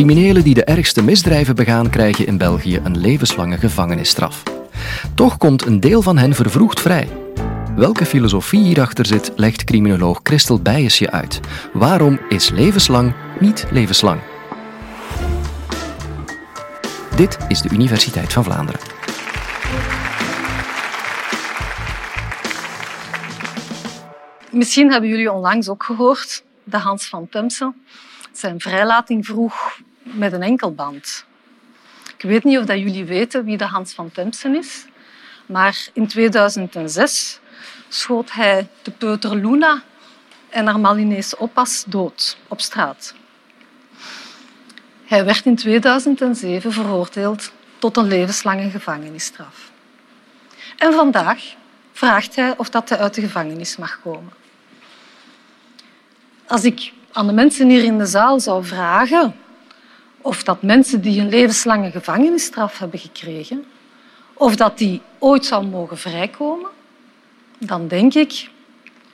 Criminelen die de ergste misdrijven begaan krijgen in België een levenslange gevangenisstraf. Toch komt een deel van hen vervroegd vrij. Welke filosofie hierachter zit, legt criminoloog Christel Bijesje uit. Waarom is levenslang niet levenslang? Dit is de Universiteit van Vlaanderen. Misschien hebben jullie onlangs ook gehoord dat Hans van Temse zijn vrijlating vroeg met een enkelband. Ik weet niet of dat jullie weten wie de Hans van Temsen is, maar in 2006 schoot hij de peuter Luna en haar Malinese oppas dood op straat. Hij werd in 2007 veroordeeld tot een levenslange gevangenisstraf. En vandaag vraagt hij of dat hij uit de gevangenis mag komen. Als ik aan de mensen hier in de zaal zou vragen of dat mensen die een levenslange gevangenisstraf hebben gekregen, of dat die ooit zou mogen vrijkomen, dan denk ik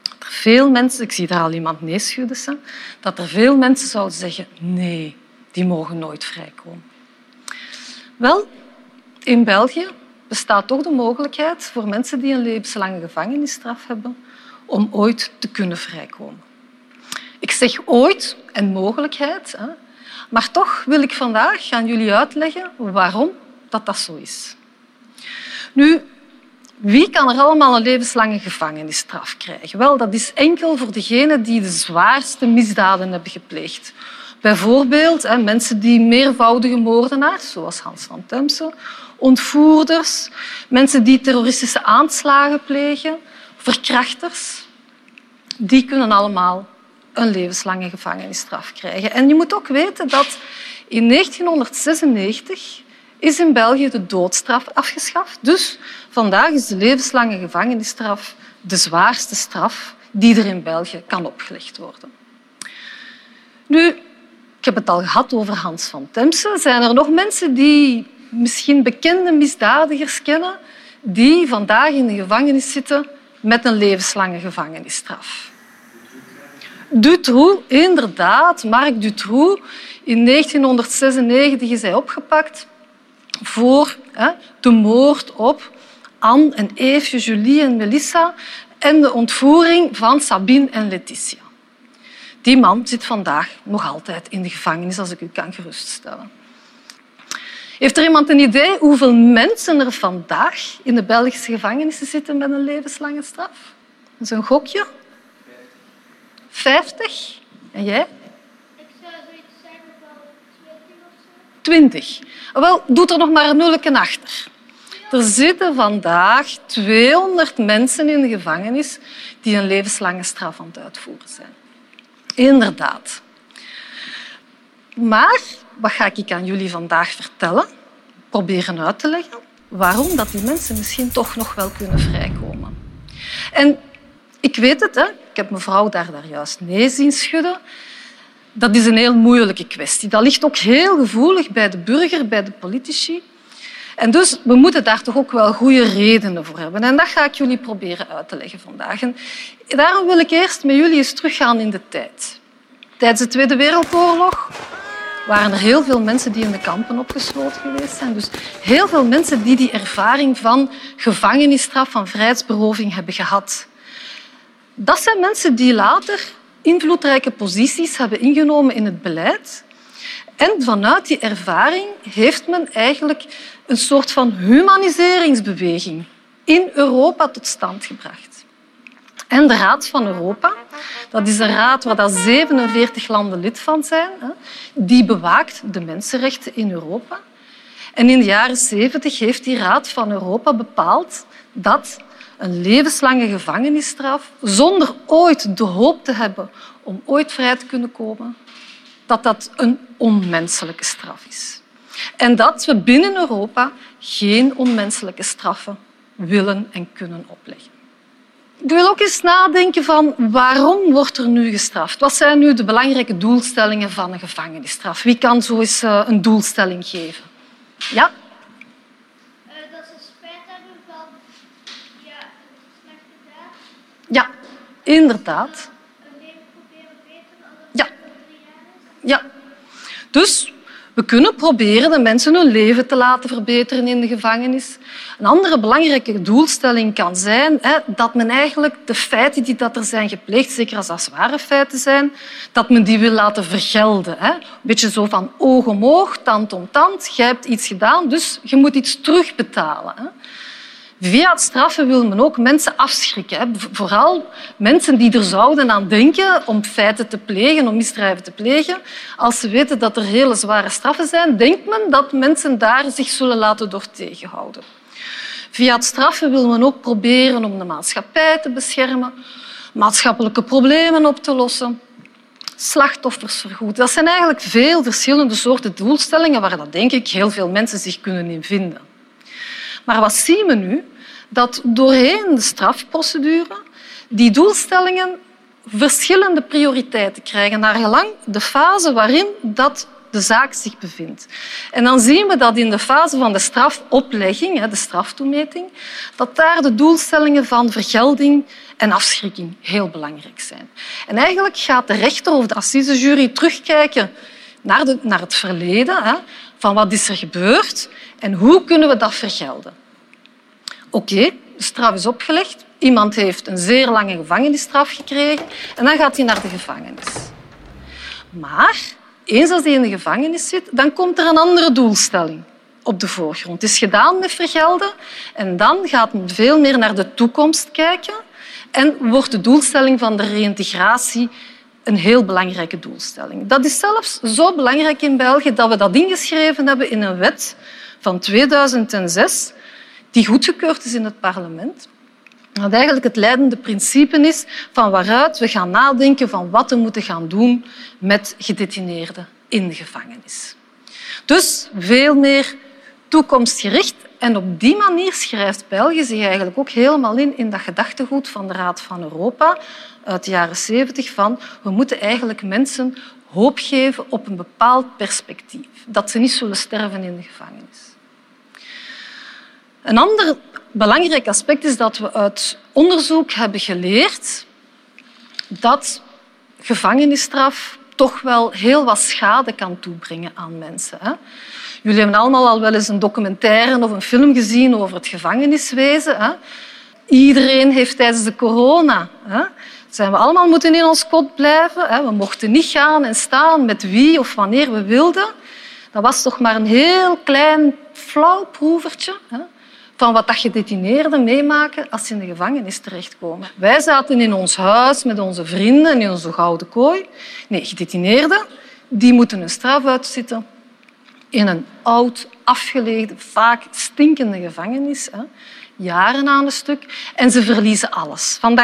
dat er veel mensen, ik zie daar al iemand nee schudden, dat er veel mensen zouden zeggen nee, die mogen nooit vrijkomen. Wel, in België bestaat toch de mogelijkheid voor mensen die een levenslange gevangenisstraf hebben om ooit te kunnen vrijkomen. Ik zeg ooit en mogelijkheid, maar toch wil ik vandaag aan jullie uitleggen waarom dat, dat zo is. Nu, wie kan er allemaal een levenslange gevangenisstraf krijgen? Wel, dat is enkel voor degenen die de zwaarste misdaden hebben gepleegd. Bijvoorbeeld hè, mensen die meervoudige moordenaars, zoals Hans van Temse, ontvoerders, mensen die terroristische aanslagen plegen, verkrachters, die kunnen allemaal een levenslange gevangenisstraf krijgen. En je moet ook weten dat in 1996 is in België de doodstraf afgeschaft. Dus vandaag is de levenslange gevangenisstraf de zwaarste straf die er in België kan opgelegd worden. Nu, ik heb het al gehad over Hans van Temse. Zijn er nog mensen die misschien bekende misdadigers kennen die vandaag in de gevangenis zitten met een levenslange gevangenisstraf? Dutroux, inderdaad, Marc Dutroux. In 1996 is hij opgepakt voor hè, de moord op Anne en Eefje, Julie en Melissa en de ontvoering van Sabine en Letitia. Die man zit vandaag nog altijd in de gevangenis, als ik u kan geruststellen. Heeft er iemand een idee hoeveel mensen er vandaag in de Belgische gevangenissen zitten met een levenslange straf? Dat is een gokje. 50. En jij? Ik zou zoiets zeggen van 20 of zo. 20. Wel, doe er nog maar een nulken achter. Er zitten vandaag 200 mensen in de gevangenis die een levenslange straf aan het uitvoeren zijn. Inderdaad. Maar wat ga ik aan jullie vandaag vertellen? Proberen uit te leggen waarom dat die mensen misschien toch nog wel kunnen vrijkomen. En ik weet het, hè. ik heb mevrouw daar, daar juist nee zien schudden. Dat is een heel moeilijke kwestie. Dat ligt ook heel gevoelig bij de burger, bij de politici. En dus we moeten daar toch ook wel goede redenen voor hebben. En dat ga ik jullie proberen uit te leggen vandaag. Daarom wil ik eerst met jullie eens teruggaan in de tijd. Tijdens de Tweede Wereldoorlog waren er heel veel mensen die in de kampen opgesloten geweest zijn. Dus heel veel mensen die die ervaring van gevangenisstraf, van vrijheidsberoving hebben gehad. Dat zijn mensen die later invloedrijke posities hebben ingenomen in het beleid. En vanuit die ervaring heeft men eigenlijk een soort van humaniseringsbeweging in Europa tot stand gebracht. En de Raad van Europa, dat is een raad waar 47 landen lid van zijn, die bewaakt de mensenrechten in Europa. En in de jaren 70 heeft die Raad van Europa bepaald dat een levenslange gevangenisstraf, zonder ooit de hoop te hebben om ooit vrij te kunnen komen, dat dat een onmenselijke straf is. En dat we binnen Europa geen onmenselijke straffen willen en kunnen opleggen. Ik wil ook eens nadenken van waarom wordt er nu gestraft? Wat zijn nu de belangrijke doelstellingen van een gevangenisstraf? Wie kan zo eens eh, een doelstelling geven? Ja? Uh, dat ze spijt hebben van ja, inderdaad. Ja. Ja. Dus We kunnen proberen de mensen hun leven te laten verbeteren in de gevangenis. Een andere belangrijke doelstelling kan zijn hè, dat men eigenlijk de feiten die dat er zijn gepleegd, zeker als dat zware feiten zijn, dat men die wil laten vergelden. Hè. Een beetje zo van oog om oog, tand om tand. Jij hebt iets gedaan, dus je moet iets terugbetalen. Hè. Via het straffen wil men ook mensen afschrikken. Vooral mensen die er zouden aan denken om feiten te plegen, om misdrijven te plegen. Als ze weten dat er hele zware straffen zijn, denkt men dat mensen daar zich zullen laten door tegenhouden. Via het straffen wil men ook proberen om de maatschappij te beschermen, maatschappelijke problemen op te lossen, slachtoffers vergoeden. Dat zijn eigenlijk veel verschillende soorten doelstellingen waar dat, denk ik, heel veel mensen zich kunnen in vinden. Maar wat zien we nu? Dat doorheen de strafprocedure die doelstellingen verschillende prioriteiten krijgen naar gelang de fase waarin dat de zaak zich bevindt. En dan zien we dat in de fase van de strafoplegging, de straftoemeting, dat daar de doelstellingen van vergelding en afschrikking heel belangrijk zijn. En eigenlijk gaat de rechter of de assisejury terugkijken naar, de, naar het verleden, van wat is er gebeurd en hoe kunnen we dat vergelden. Oké, de straf is opgelegd. Iemand heeft een zeer lange gevangenisstraf gekregen en dan gaat hij naar de gevangenis. Maar eens als hij in de gevangenis zit, dan komt er een andere doelstelling op de voorgrond. Het is gedaan met vergelden en dan gaat men veel meer naar de toekomst kijken en wordt de doelstelling van de reïntegratie een heel belangrijke doelstelling. Dat is zelfs zo belangrijk in België dat we dat ingeschreven hebben in een wet van 2006 die goedgekeurd is in het parlement. Dat eigenlijk het leidende principe is van waaruit we gaan nadenken van wat we moeten gaan doen met gedetineerden in de gevangenis. Dus veel meer toekomstgericht. En op die manier schrijft België zich eigenlijk ook helemaal in in dat gedachtegoed van de Raad van Europa uit de jaren zeventig van we moeten eigenlijk mensen hoop geven op een bepaald perspectief. Dat ze niet zullen sterven in de gevangenis. Een ander belangrijk aspect is dat we uit onderzoek hebben geleerd dat gevangenisstraf toch wel heel wat schade kan toebrengen aan mensen. Jullie hebben allemaal al wel eens een documentaire of een film gezien over het gevangeniswezen. Iedereen heeft tijdens de corona zijn we allemaal moeten in ons kot blijven. We mochten niet gaan en staan met wie of wanneer we wilden. Dat was toch maar een heel klein flauw proevertje van wat dat gedetineerden meemaken als ze in de gevangenis terechtkomen. Wij zaten in ons huis met onze vrienden in onze gouden kooi. Nee, gedetineerden die moeten een straf uitzitten in een oud, afgelegen, vaak stinkende gevangenis jaren aan een stuk. En ze verliezen alles. Van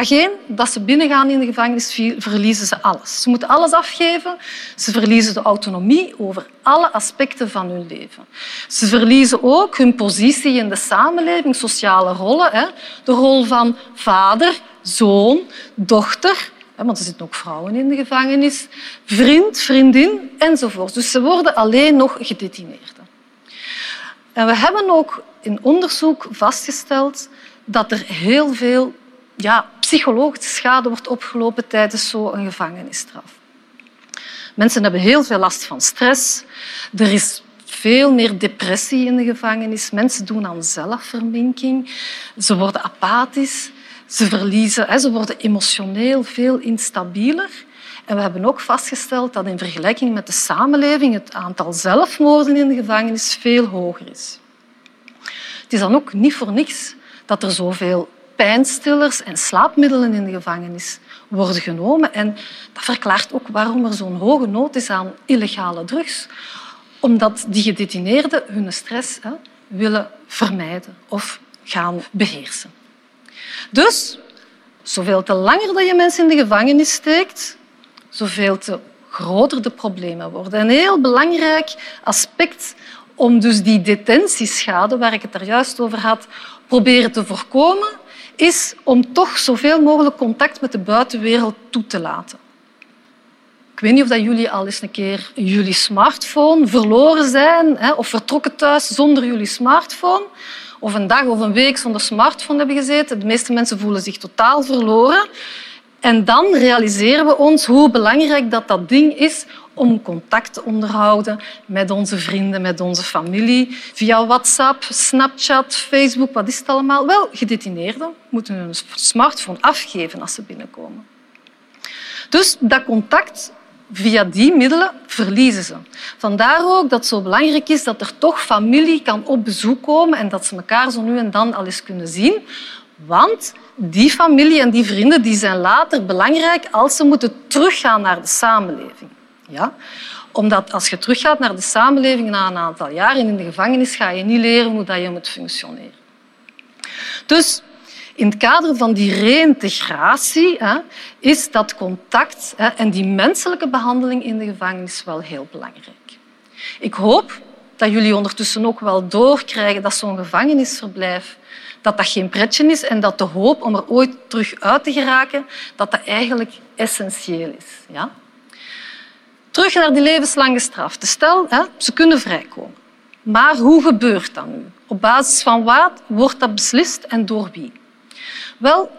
dat ze binnengaan in de gevangenis, verliezen ze alles. Ze moeten alles afgeven. Ze verliezen de autonomie over alle aspecten van hun leven. Ze verliezen ook hun positie in de samenleving, sociale rollen. De rol van vader, zoon, dochter, want er zitten ook vrouwen in de gevangenis, vriend, vriendin enzovoort. Dus ze worden alleen nog gedetineerden. En we hebben ook in onderzoek vastgesteld dat er heel veel ja, psychologische schade wordt opgelopen tijdens zo'n gevangenisstraf. Mensen hebben heel veel last van stress. Er is veel meer depressie in de gevangenis. Mensen doen aan zelfverminking. Ze worden apathisch. Ze, verliezen, ze worden emotioneel veel instabieler. En we hebben ook vastgesteld dat in vergelijking met de samenleving het aantal zelfmoorden in de gevangenis veel hoger is. Het is dan ook niet voor niks dat er zoveel pijnstillers en slaapmiddelen in de gevangenis worden genomen. En dat verklaart ook waarom er zo'n hoge nood is aan illegale drugs. Omdat die gedetineerden hun stress hè, willen vermijden of gaan beheersen. Dus, zoveel te langer dat je mensen in de gevangenis steekt, zoveel te groter de problemen worden. Een heel belangrijk aspect om dus die detentieschade, waar ik het daar juist over had, proberen te voorkomen, is om toch zoveel mogelijk contact met de buitenwereld toe te laten. Ik weet niet of jullie al eens een keer jullie smartphone verloren zijn of vertrokken thuis zonder jullie smartphone of een dag of een week zonder smartphone hebben gezeten. De meeste mensen voelen zich totaal verloren. En dan realiseren we ons hoe belangrijk dat, dat ding is om contact te onderhouden met onze vrienden, met onze familie, via WhatsApp, Snapchat, Facebook, wat is het allemaal? Wel, gedetineerden moeten hun smartphone afgeven als ze binnenkomen. Dus dat contact via die middelen verliezen ze. Vandaar ook dat het zo belangrijk is dat er toch familie kan op bezoek komen en dat ze elkaar zo nu en dan al eens kunnen zien. Want die familie en die vrienden die zijn later belangrijk als ze moeten teruggaan naar de samenleving. Ja? Omdat als je teruggaat naar de samenleving na een aantal jaren in de gevangenis, ga je niet leren hoe je moet functioneren. Dus in het kader van die reïntegratie is dat contact en die menselijke behandeling in de gevangenis wel heel belangrijk. Ik hoop dat jullie ondertussen ook wel doorkrijgen dat zo'n gevangenisverblijf dat dat geen pretje is en dat de hoop om er ooit terug uit te geraken, dat dat eigenlijk essentieel is. Ja? Terug naar die levenslange straf. Stel, hè, ze kunnen vrijkomen. Maar hoe gebeurt dat nu? Op basis van wat wordt dat beslist en door wie? Wel,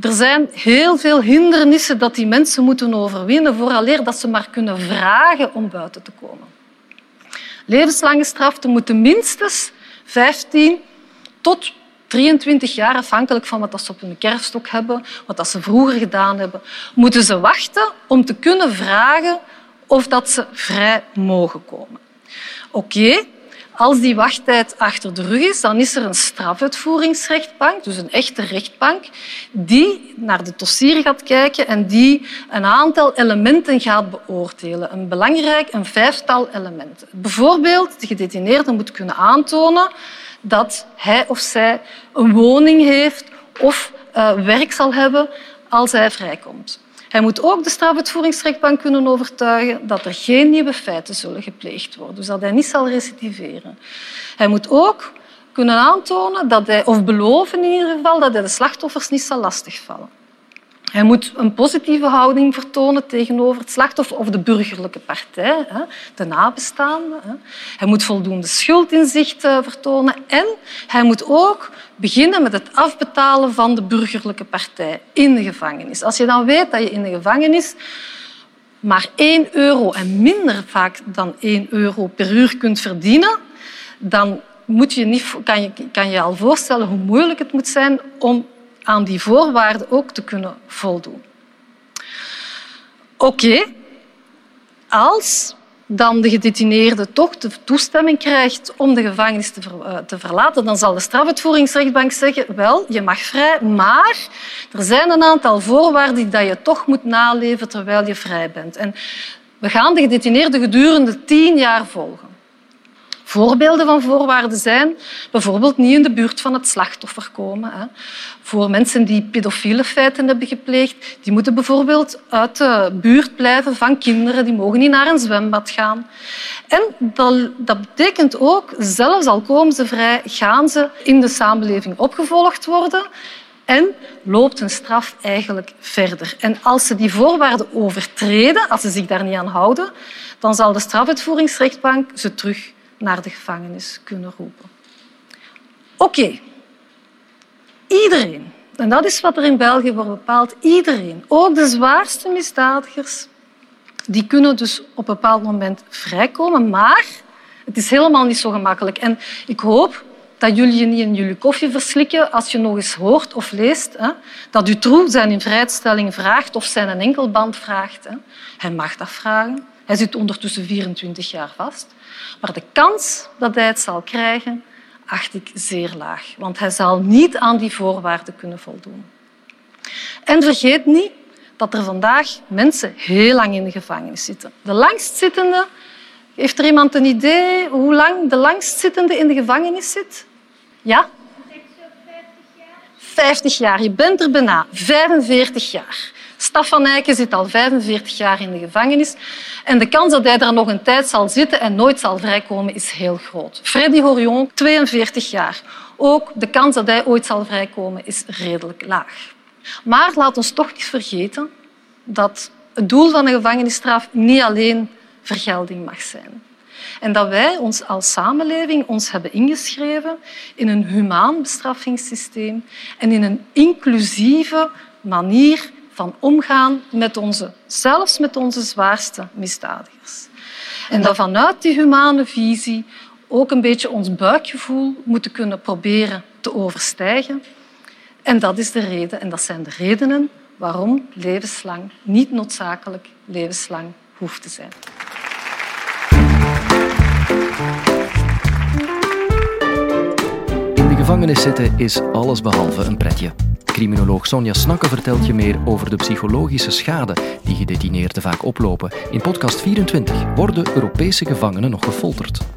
er zijn heel veel hindernissen dat die mensen moeten overwinnen vooraleer dat ze maar kunnen vragen om buiten te komen. Levenslange straf moeten minstens 15 tot 23 jaar, afhankelijk van wat ze op hun kerfstok hebben, wat ze vroeger gedaan hebben, moeten ze wachten om te kunnen vragen of dat ze vrij mogen komen. Oké, als die wachttijd achter de rug is, dan is er een strafuitvoeringsrechtbank, dus een echte rechtbank, die naar de dossier gaat kijken en die een aantal elementen gaat beoordelen. Een belangrijk, een vijftal elementen. Bijvoorbeeld, de gedetineerde moet kunnen aantonen dat hij of zij een woning heeft of uh, werk zal hebben als hij vrijkomt. Hij moet ook de strafuitvoeringsrechtbank kunnen overtuigen dat er geen nieuwe feiten zullen gepleegd worden, dus dat hij niet zal recidiveren. Hij moet ook kunnen aantonen dat hij, of beloven in ieder geval dat hij de slachtoffers niet zal lastigvallen. Hij moet een positieve houding vertonen tegenover het slachtoffer of de burgerlijke partij, de nabestaanden. Hij moet voldoende schuldinzicht eh, vertonen en hij moet ook beginnen met het afbetalen van de burgerlijke partij in de gevangenis. Als je dan weet dat je in de gevangenis maar 1 euro en minder vaak dan 1 euro per uur kunt verdienen, dan moet je niet, kan, je, kan je al voorstellen hoe moeilijk het moet zijn om aan die voorwaarden ook te kunnen voldoen. Oké, als dan de gedetineerde toch de toestemming krijgt om de gevangenis te, eh, te, verlaten, dan zal de strafuitvoeringsrechtbank zeggen wel, je mag vrij, maar er zijn een aantal voorwaarden die je toch moet naleven terwijl je vrij bent. En we gaan de gedetineerde gedurende tien jaar volgen. Voorbeelden van voorwaarden zijn bijvoorbeeld niet in de buurt van het slachtoffer komen. Hè. Voor mensen die pedofiele feiten hebben gepleegd, die moeten bijvoorbeeld uit de buurt blijven van kinderen, die mogen niet naar een zwembad gaan. En dat, dat betekent ook, zelfs al komen ze vrij, gaan ze in de samenleving opgevolgd worden en loopt hun straf eigenlijk verder. En als ze die voorwaarden overtreden, als ze zich daar niet aan houden, dan zal de strafuitvoeringsrechtbank ze terug naar de gevangenis kunnen roepen. Oké, iedereen, en dat is wat er in België wordt bepaald, iedereen, ook de zwaarste misdadigers, die kunnen dus op een bepaald moment vrijkomen, maar het is helemaal niet zo gemakkelijk. En ik hoop dat jullie je niet in jullie koffie verslikken als je nog eens hoort of leest hè, dat Dutroux zijn in vrijstelling vraagt of zijn een enkelband vraagt. Hè. Hij mag dat vragen. Hij zit ondertussen 24 jaar vast. Maar de kans dat hij het zal krijgen, acht ik zeer laag. Want hij zal niet aan die voorwaarden kunnen voldoen. En vergeet niet dat er vandaag mensen heel lang in de gevangenis zitten. De langstzittende... Heeft er iemand een idee hoe lang de langstzittende in de gevangenis zit? Ja? 50 jaar. Je bent er bijna. 45 jaar. Staf van zit al 45 jaar in de gevangenis en de kans dat hij daar nog een tijd zal zitten en nooit zal vrijkomen is heel groot. Freddy Horion, 42 jaar. Ook de kans dat hij ooit zal vrijkomen is redelijk laag. Maar laat ons toch niet vergeten dat het doel van een gevangenisstraf niet alleen vergelding mag zijn. En dat wij ons als samenleving ons hebben ingeschreven in een humaan bestraffingssysteem en in een inclusieve manier van omgaan met onze, zelfs met onze zwaarste misdadigers. En dat vanuit die humane visie ook een beetje ons buikgevoel moeten kunnen proberen te overstijgen. En dat is de reden, en dat zijn de redenen waarom levenslang niet noodzakelijk levenslang hoeft te zijn. In de gevangenis zitten is allesbehalve een pretje. Criminoloog Sonja Snakke vertelt je meer over de psychologische schade die gedetineerden vaak oplopen. In podcast 24 worden Europese gevangenen nog gefolterd.